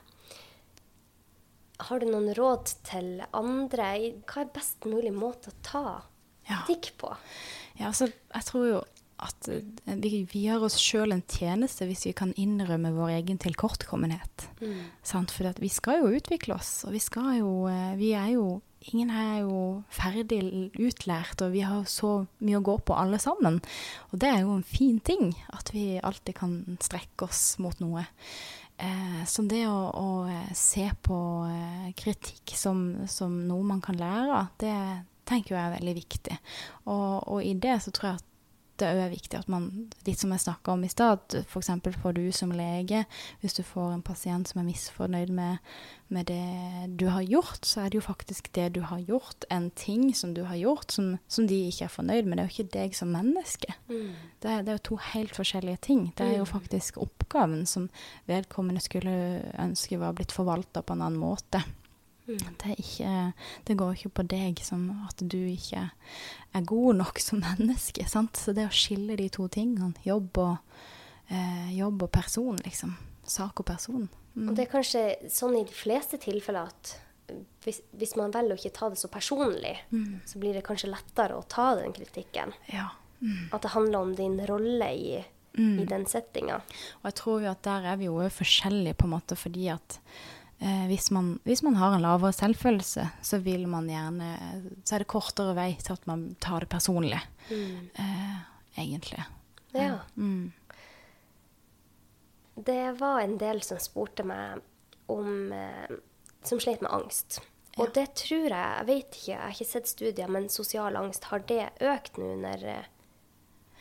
Har du noen råd til andre? Hva er best mulig måte å ta kritikk på? Ja, altså, jeg tror jo at eh, vi, vi gjør oss sjøl en tjeneste hvis vi kan innrømme vår egen tilkortkommenhet. Mm. For vi skal jo utvikle oss, og vi skal jo eh, Vi er jo Ingen her er jo ferdig utlært, og vi har så mye å gå på alle sammen. Og det er jo en fin ting, at vi alltid kan strekke oss mot noe. Eh, så det å, å, eh, se på eh, kritikk som, som, noe man kan lære av, det tenker jeg er veldig viktig. Og, og i det så tror jeg at det er viktig at man, litt som jeg snakka om i stad, f.eks. for, for du som lege, hvis du får en pasient som er misfornøyd med, med, det du har gjort, så er det jo faktisk det du har gjort, en ting som du har gjort, som, som de ikke er fornøyd med. Det er jo ikke deg som menneske. Mm. Det, er, det, er, jo to helt forskjellige ting. Det er jo mm. faktisk oppgaven som vedkommende skulle ønske var blitt forvalta på en annen måte. Mm. Det, ikke, det, går ikke på deg som at du ikke er god nok som menneske. Sant? Så det å skille de to tingene, jobb og, eh, jobb og person, liksom. Sak og person. Mm. Og det er kanskje sånn i de fleste tilfeller at hvis, hvis man velger å ikke ta det så personlig, mm. så blir det kanskje lettere å ta den kritikken. Ja. Mm. At det handler om din rolle i, i den settinga. Og jeg tror jo at der er vi jo forskjellige, på en måte, fordi at Eh, hvis, man, hvis, man, har en lavere selvfølelse, så gjerne Så er det kortere vei til at man tar det personlig, mm. eh, egentlig. Ja. Mm. Det var en del som spurte meg om eh, Som slet med angst. Og det tror jeg Jeg vet ikke, jeg har ikke sett studier, men sosial angst, har det økt nå under eh,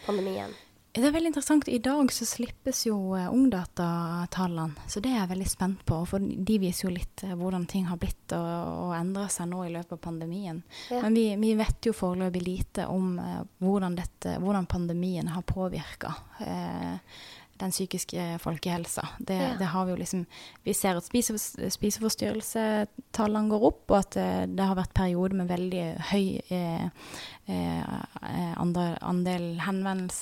pandemien? Det er veldig interessant. I dag så slippes jo uh, ungdatatallene, så det er jeg veldig spent på. For de viser jo litt uh, hvordan ting har blitt og, og endra seg nå i løpet av pandemien. Ja. Men vi, vi, vet jo foreløpig lite om uh, hvordan, dette, hvordan, pandemien har påvirka den psykiske folkehelsa. Det, ja. det, har vi jo liksom Vi ser at spise, spiseforstyrrelsetallene går opp, og at det, det har vært perioder med veldig høy eh, eh, andel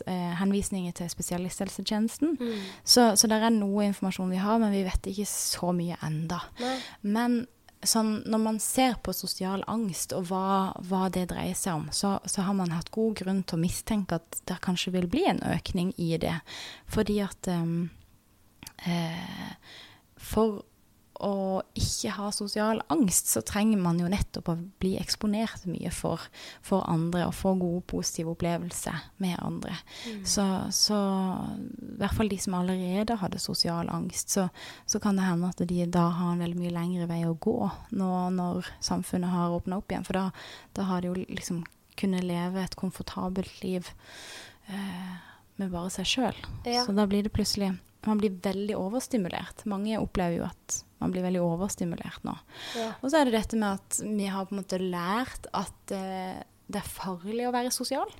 eh, henvisninger til spesialisthelsetjenesten. Mm. Så, så det er noe informasjon vi har, men vi vet ikke så mye enda. Nei. Men sånn, når man ser på sosial angst og hva, hva det dreier seg om, så, så, har man hatt god grunn til å mistenke at det kanskje vil bli en økning i det. Fordi at um, eh, For å ikke ha sosial angst, så trenger man jo nettopp å bli eksponert mye for, for andre og få gode, positive opplevelser med andre. Mm. Så, så, i hvert fall de som allerede hadde sosial angst, så, så, kan det hende at de da har en veldig mye lengre vei å gå nå når samfunnet har åpna opp igjen. For da, da, har de jo liksom kunnet leve et komfortabelt liv eh, med bare seg sjøl. Ja. Så da blir det plutselig man blir veldig overstimulert. Mange opplever jo at man blir veldig overstimulert nå. Ja. Og så er det dette med at vi har på en måte lært at eh, det er farlig å være sosial.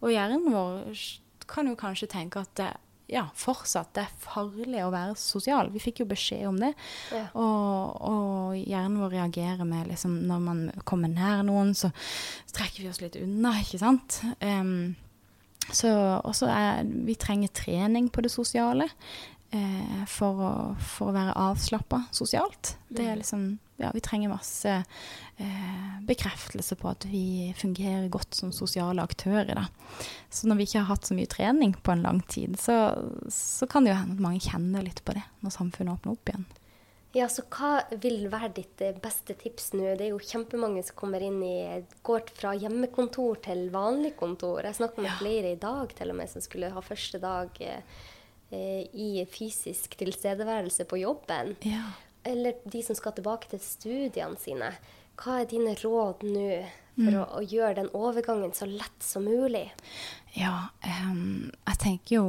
Og hjernen vår kan jo kanskje tenke at det ja, fortsatt det er farlig å være sosial. Vi fikk jo beskjed om det. Ja. Og, og, hjernen vår reagerer med liksom Når man kommer nær noen, så trekker vi oss litt unna, ikke sant. Um, så også er Vi trenger trening på det sosiale eh, for, å, for, å, være avslappa sosialt. Det er mm. liksom Ja, vi trenger masse eh, bekreftelse på at vi fungerer godt som sosiale aktører, da. Så når vi ikke har hatt så mye trening på en lang tid, så, så kan det jo hende at mange kjenner litt på det når samfunnet åpner opp igjen. Ja, så hva vil være ditt eh, beste tips nå? Det er jo kjempemange som kommer inn i Går fra hjemmekontor til vanlig kontor. Jeg snakka med ja. flere i dag til og med som skulle ha første dag eh, Eh, i fysisk tilstedeværelse på jobben. Ja. Eller de som skal tilbake til studiene sine. Hva er dine råd nå for mm. å, å, gjøre den overgangen så lett som mulig? Ja, um, jeg tenker jo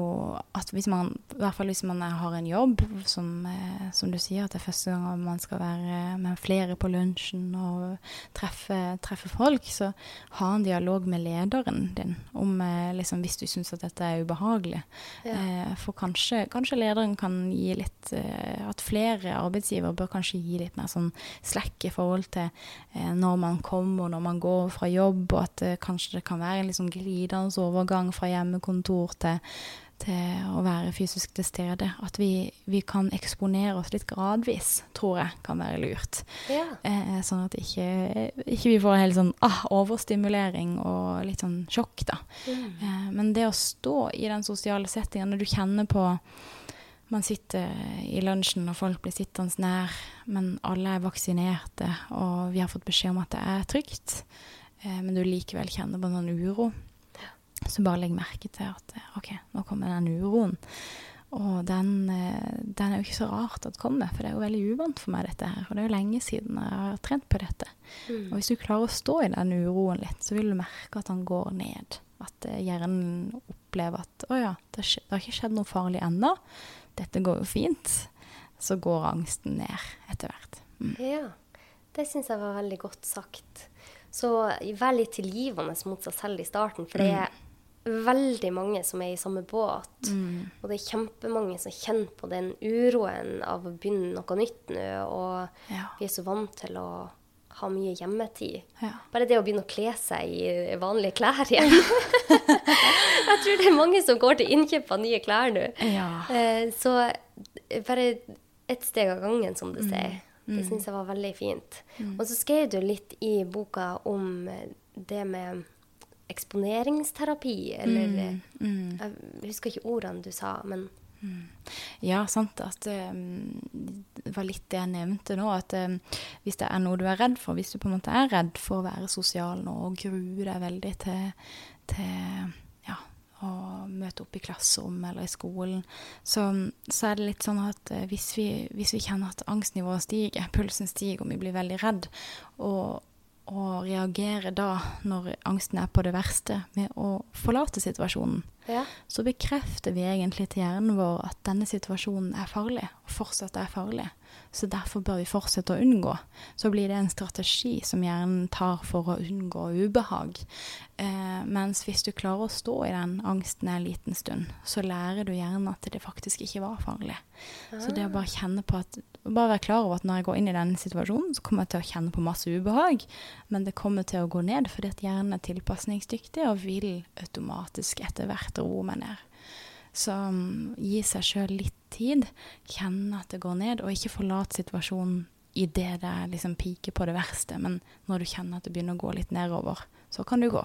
at hvis man, i hvert fall hvis man har en jobb, som, eh, som, du sier, at det er første gang man skal være med flere på lunsjen og treffe, treffe folk, så ha en dialog med lederen din om eh, liksom, hvis du syns at dette er ubehagelig. Ja. Uh, for kanskje, kanskje, lederen kan gi litt uh, At flere arbeidsgivere bør kanskje gi litt mer sånn slekk i forhold til uh, når man kommer, når man går fra jobb, og at eh, kanskje det kan være en liksom glidende overgang overgang fra hjemmekontor til, til å være fysisk til stede. At vi, vi, kan eksponere oss litt gradvis, tror jeg kan være lurt. Ja. Eh, sånn at ikke, ikke vi får en helt sånn ah, overstimulering og litt sånn sjokk, da. Mm. Eh, men det å stå i den sosiale settingen, når du kjenner på man sitter i lunsjen og folk blir sittende nær, men alle er vaksinerte, og vi har fått beskjed om at det er trygt, eh, men du likevel kjenner på noen uro. Så bare legg merke til at OK, nå kommer den uroen. og den, eh, den, er jo ikke så rart at kommer, for det er jo veldig uvant for meg, dette her. Og det er jo lenge siden jeg har trent på dette. Mm. Og hvis du klarer å stå i den uroen litt, så vil du merke at den går ned. At eh, hjernen opplever at å ja, det, har ikke skjedd noe farlig ennå. Dette går jo fint. Så går angsten ned etter hvert. Mm. Ja, det syns jeg var veldig godt sagt. Så vær litt tilgivende mot seg selv i starten, for det er veldig mange som er i samme båt. Mm. Og det er kjempemange som kjenner på den uroen av å begynne noe nytt nå. Og ja. vi er så vant til å ha mye hjemmetid. Ja. Bare det å begynne å kle seg i vanlige klær igjen. jeg tror det er mange som går til innkjøp av nye klær nå. Ja. Eh, så bare ett steg av gangen, som du mm. sier. Mm. Det syns jeg var veldig fint. Mm. Og så skrev du litt i boka om det med eksponeringsterapi, eller mm, mm. Jeg husker ikke ordene du sa, men mm. Ja, sant. At um, det var litt det jeg nevnte nå. At um, hvis det er noe du er redd for, hvis du på en måte er redd for å være sosial nå og gruer deg veldig til, til ja, å møte opp i klasserommet eller i skolen, så, så er det litt sånn at uh, hvis, vi, hvis vi kjenner at angstnivået stiger, pulsen stiger og vi blir veldig redd, og å reagere da, når angsten er på det verste, med å forlate situasjonen, ja. så bekrefter vi egentlig til hjernen vår at denne situasjonen er farlig, og fortsatt er farlig. Så derfor bør vi fortsette å unngå. Så blir det en strategi som hjernen tar for å unngå ubehag. Eh, mens hvis du klarer å stå i den angsten en liten stund, så lærer du hjernen at det faktisk ikke var farlig. Ah. Så det å bare kjenne på at bare være klar over at når jeg går inn i denne situasjonen, så kommer jeg til å kjenne på masse ubehag, men det kommer til å gå ned fordi at hjernen er tilpasningsdyktig og vil automatisk etter hvert roe meg ned. Så um, gi seg sjøl litt tid, kjenne at det går ned, og ikke forlate situasjonen idet det liksom piker på det verste, men når du kjenner at det begynner å gå litt nedover, så kan du gå.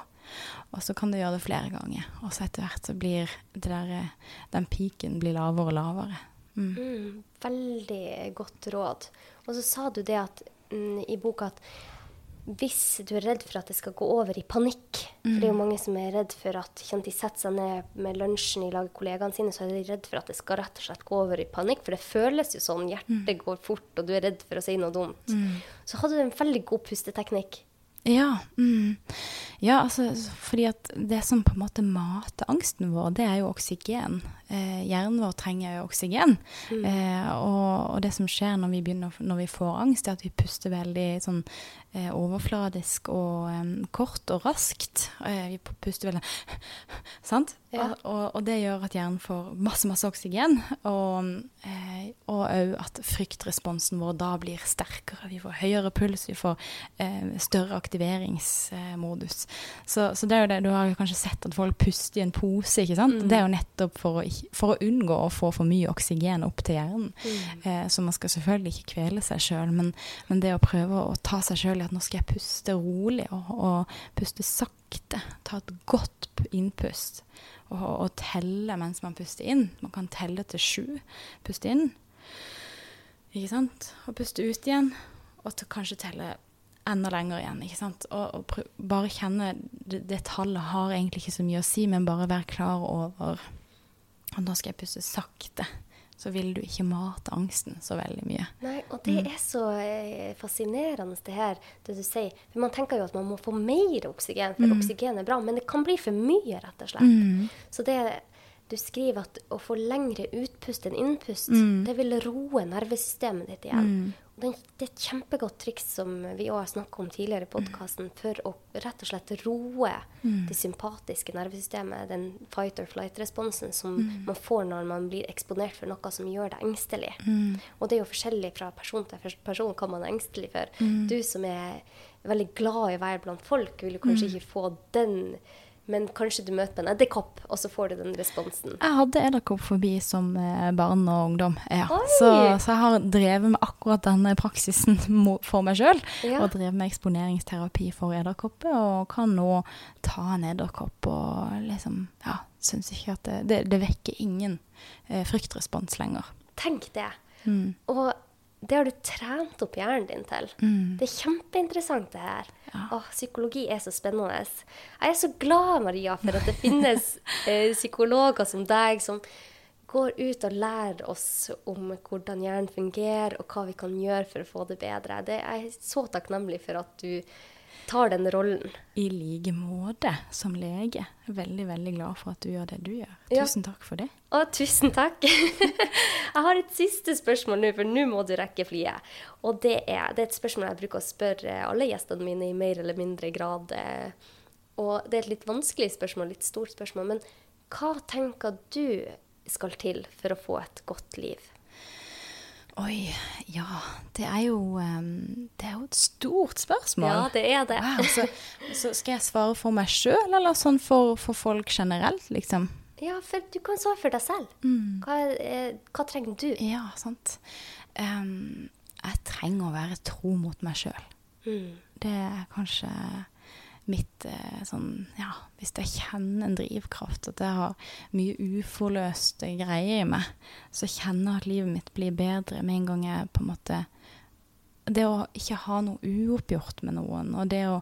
Og så kan du gjøre det flere ganger, og så etter hvert så blir der, den piken blir lavere og lavere. Mm. Mm, veldig godt råd. Og så sa du det at, mm, i boka at hvis du er redd for at det skal gå over i panikk For det er jo mm. mange som er redd for at de setter seg ned med lunsjen i lag med kollegaene sine, så er de redd for at det skal rett og slett gå over i panikk. For det føles jo sånn. Hjertet mm. går fort, og du er redd for å si noe dumt. Så hadde du en veldig god pusteteknikk. Ja. Mm. Ja, altså fordi at det som på en måte mater angsten vår, det er jo oksygen. Eh, hjernen vår trenger oksygen. Mm. Eh, og, og, det som skjer når vi, begynner, når vi får angst, er at vi puster veldig sånn eh, overfladisk og kort og raskt. Eh, vi puster veldig Sant? Ja. Og, og, det gjør at hjernen får masse, masse oksygen. Og òg eh, at fryktresponsen vår da blir sterkere. Vi får høyere puls, vi får eh, større aktiveringsmodus. Så, så, det er jo det, du har kanskje sett at folk puster i en pose, ikke sant. Mm. Det er jo nettopp for å, for å, unngå å få for mye oksygen opp til hjernen. Mm. Eh, så man skal selvfølgelig ikke kvele seg sjøl, men, men, det å prøve å ta seg sjøl i at nå skal jeg puste rolig og, og puste sakte, ta et godt innpust og, og, telle mens man puster inn. Man kan telle til sju. Puste inn, ikke sant, og puste ut igjen. Og kanskje telle enda lenger igjen. ikke sant? Og, og bare kjenne det, det, tallet har egentlig ikke så mye å si, men bare være klar over at nå skal jeg puste sakte. Så vil du ikke mate angsten så veldig mye. Nei, og det mm. er så eh, fascinerende det her, det du sier. For man tenker jo at man må få mer oksygen, for mm. oksygen er bra. Men det kan bli for mye, rett og slett. Mm. Så det du skriver at å få lengre utpust enn innpust, mm. det vil roe nervesystemet ditt igjen. Det, det er et kjempegodt triks som vi òg har snakka om tidligere i podkasten, for å rett og slett roe mm. det sympatiske nervesystemet, den fight or flight-responsen som mm. man får når man blir eksponert for noe som gjør deg engstelig. Mm. Og det er jo forskjellig fra person til person hva man er engstelig for. Mm. Du som er veldig glad i å være blant folk, vil kanskje mm. ikke få den men kanskje du møter en edderkopp, og så får du den responsen. Jeg hadde edderkopp forbi som eh, barn og ungdom, ja. Så, så, jeg har drevet med akkurat denne praksisen for meg sjøl. Ja. Og drevet med eksponeringsterapi for edderkopper, og kan nå ta en edderkopp og liksom Ja, syns ikke at det Det, det vekker ingen eh, fryktrespons lenger. Tenk det. Mm. Og det har du trent opp hjernen din til. Mm. Det er kjempeinteressant, det her. Ja. Åh, psykologi er så spennende. Jeg er så glad, Maria, for at det finnes eh, psykologer som deg, som går ut og lærer oss om hvordan hjernen fungerer, og hva vi kan gjøre for å få det bedre. Det er jeg så takknemlig for at du tar den rollen. I like måte som lege. Veldig, veldig glad for at du gjør det du gjør. Ja. Tusen takk for det. Å, tusen takk. jeg har et siste spørsmål nå, for nå må du rekke flyet. Og det er, det er et spørsmål jeg bruker å spørre alle gjestene mine i mer eller mindre grad. Og det er et litt vanskelig spørsmål, litt stort spørsmål. Men hva tenker du skal til for å få et godt liv? Oi, ja. Det er jo, um, det er jo et stort spørsmål. Ja, det er det. Wow, så, så skal jeg svare for meg sjøl, eller sånn for, for folk generelt, liksom? Ja, for du kan svare for deg selv. Mm. Hva, eh, hva trenger du? Ja, sant. Um, jeg trenger å være tro mot meg sjøl. Mm. Det er kanskje mitt eh, sånn Ja, hvis jeg kjenner en drivkraft, at jeg har mye uforløste greier i meg, så kjenner jeg at livet mitt blir bedre med en gang jeg på en måte Det å ikke ha noe uoppgjort med noen, og det å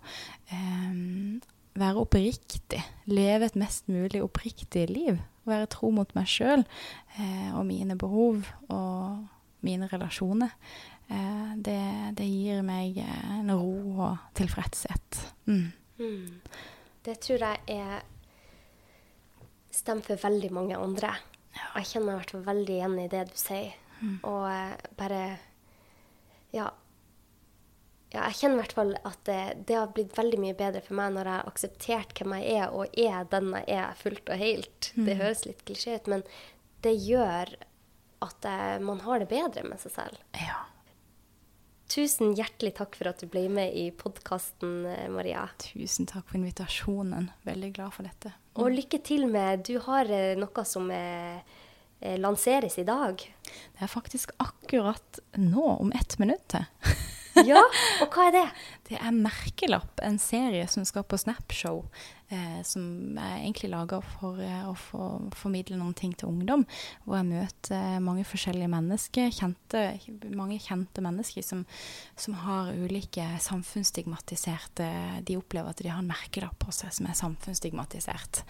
eh, være oppriktig, leve et mest mulig oppriktig liv, være tro mot meg sjøl eh, og mine behov og mine relasjoner, eh, det, det gir meg eh, en ro og tilfredshet. Mm. Mm. Det tror jeg er stemmer for veldig mange andre. Jeg kjenner meg i hvert fall veldig igjen i det du sier. Og eh, bare Ja. Ja, jeg kjenner i hvert fall at det, det har blitt veldig mye bedre for meg når jeg har akseptert hvem jeg er, og er den jeg er fullt og helt. Det høres litt klisjé ut, men det gjør at eh, man har det bedre med seg selv. Ja. Tusen hjertelig takk for at du ble med i podkasten, Maria. Tusen takk for invitasjonen. Veldig glad for dette. Og lykke til med Du har eh, noe som eh, eh, lanseres i dag. Det er faktisk akkurat nå, om ett minutt til. Ja, og hva er det? Det er Merkelapp, en serie som skal på Snapshow. Eh, som jeg egentlig lager for eh, å få, formidle noen ting til ungdom. Hvor jeg møter mange forskjellige mennesker, kjente, mange kjente mennesker som, som har ulike samfunnsstigmatiserte De opplever at de har en merkelapp på seg som er samfunnsstigmatisert.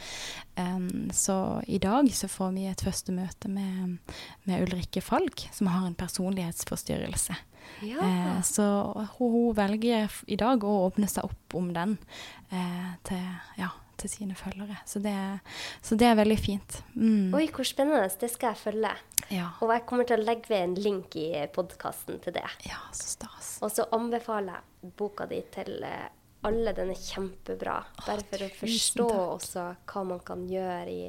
Um, så i dag så får vi et første møte med, med Ulrikke Falk, som har en personlighetsforstyrrelse. Ja. Eh, så hun, hun velger i dag å åpne seg opp om den eh, til, ja, til sine følgere. Så det, så det er veldig fint. Mm. Oi, hvor spennende. Det skal jeg følge. Ja. Og jeg kommer til å legge ved en link i podkasten til det. ja, så stas. Og så anbefaler jeg boka di til eh, alle. Den er kjempebra. Bare for å forstå også hva man kan gjøre i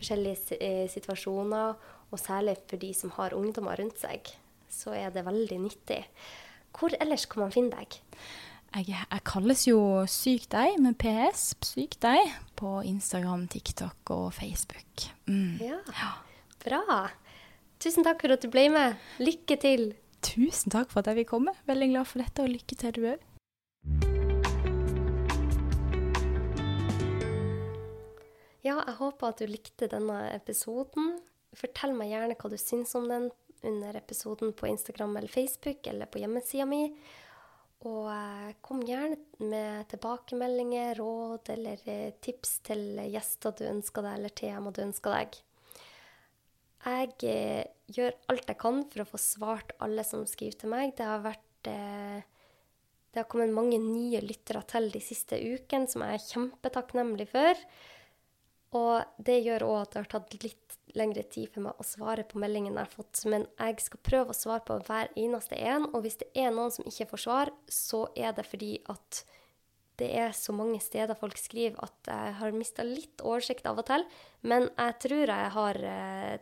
forskjellige eh, situasjoner, og særlig for de som har ungdommer rundt seg, så er det veldig nyttig. Hvor ellers kan man finne deg? Jeg, jeg kalles jo Syk deg med PS, Syk deg, på Instagram, TikTok og Facebook. Mm. Ja, bra. Tusen takk for at du ble med. Lykke til. Tusen takk for at jeg vil komme. Veldig glad for dette, og lykke til du òg. Ja, jeg håper at du likte denne episoden. Fortell meg gjerne hva du syns om den under episoden på Instagram eller Facebook eller på hjemmesida mi. Og eh, kom gjerne med tilbakemeldinger, råd eller eh, tips til gjester du ønsker deg, eller tema du ønsker deg. Jeg eh, gjør alt jeg kan for å få svart alle som skriver til meg. Det har vært Det har kommet mange nye lyttere til de siste ukene, som jeg er kjempetakknemlig for. Og det gjør òg at det har tatt litt lengre tid for meg å svare på meldingene jeg har fått. Men jeg skal prøve å svare på hver eneste en. Og hvis det er noen som ikke får svar, så er det fordi at det er så mange steder folk skriver at jeg har mista litt oversikt av og til. Men jeg tror jeg har eh,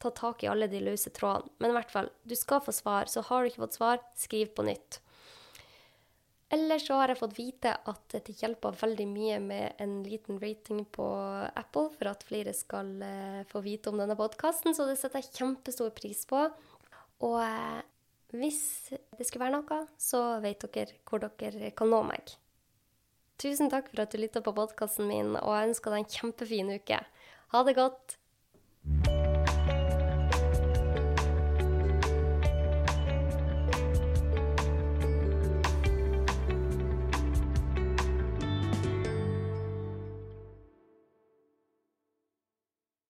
tatt tak i alle de løse trådene. Men i hvert fall, du skal få svar. Så har du ikke fått svar, skriv på nytt. Eller så har jeg fått vite at det hjelper veldig mye med en liten rating på Apple for at flere skal eh, få vite om denne podkasten, så det setter jeg kjempestor pris på. Og eh, hvis det skulle være noe, så vet dere hvor dere kan nå meg. Tusen takk for at du lytta på podkasten min, og jeg ønsker deg en kjempefin uke. Ha det godt!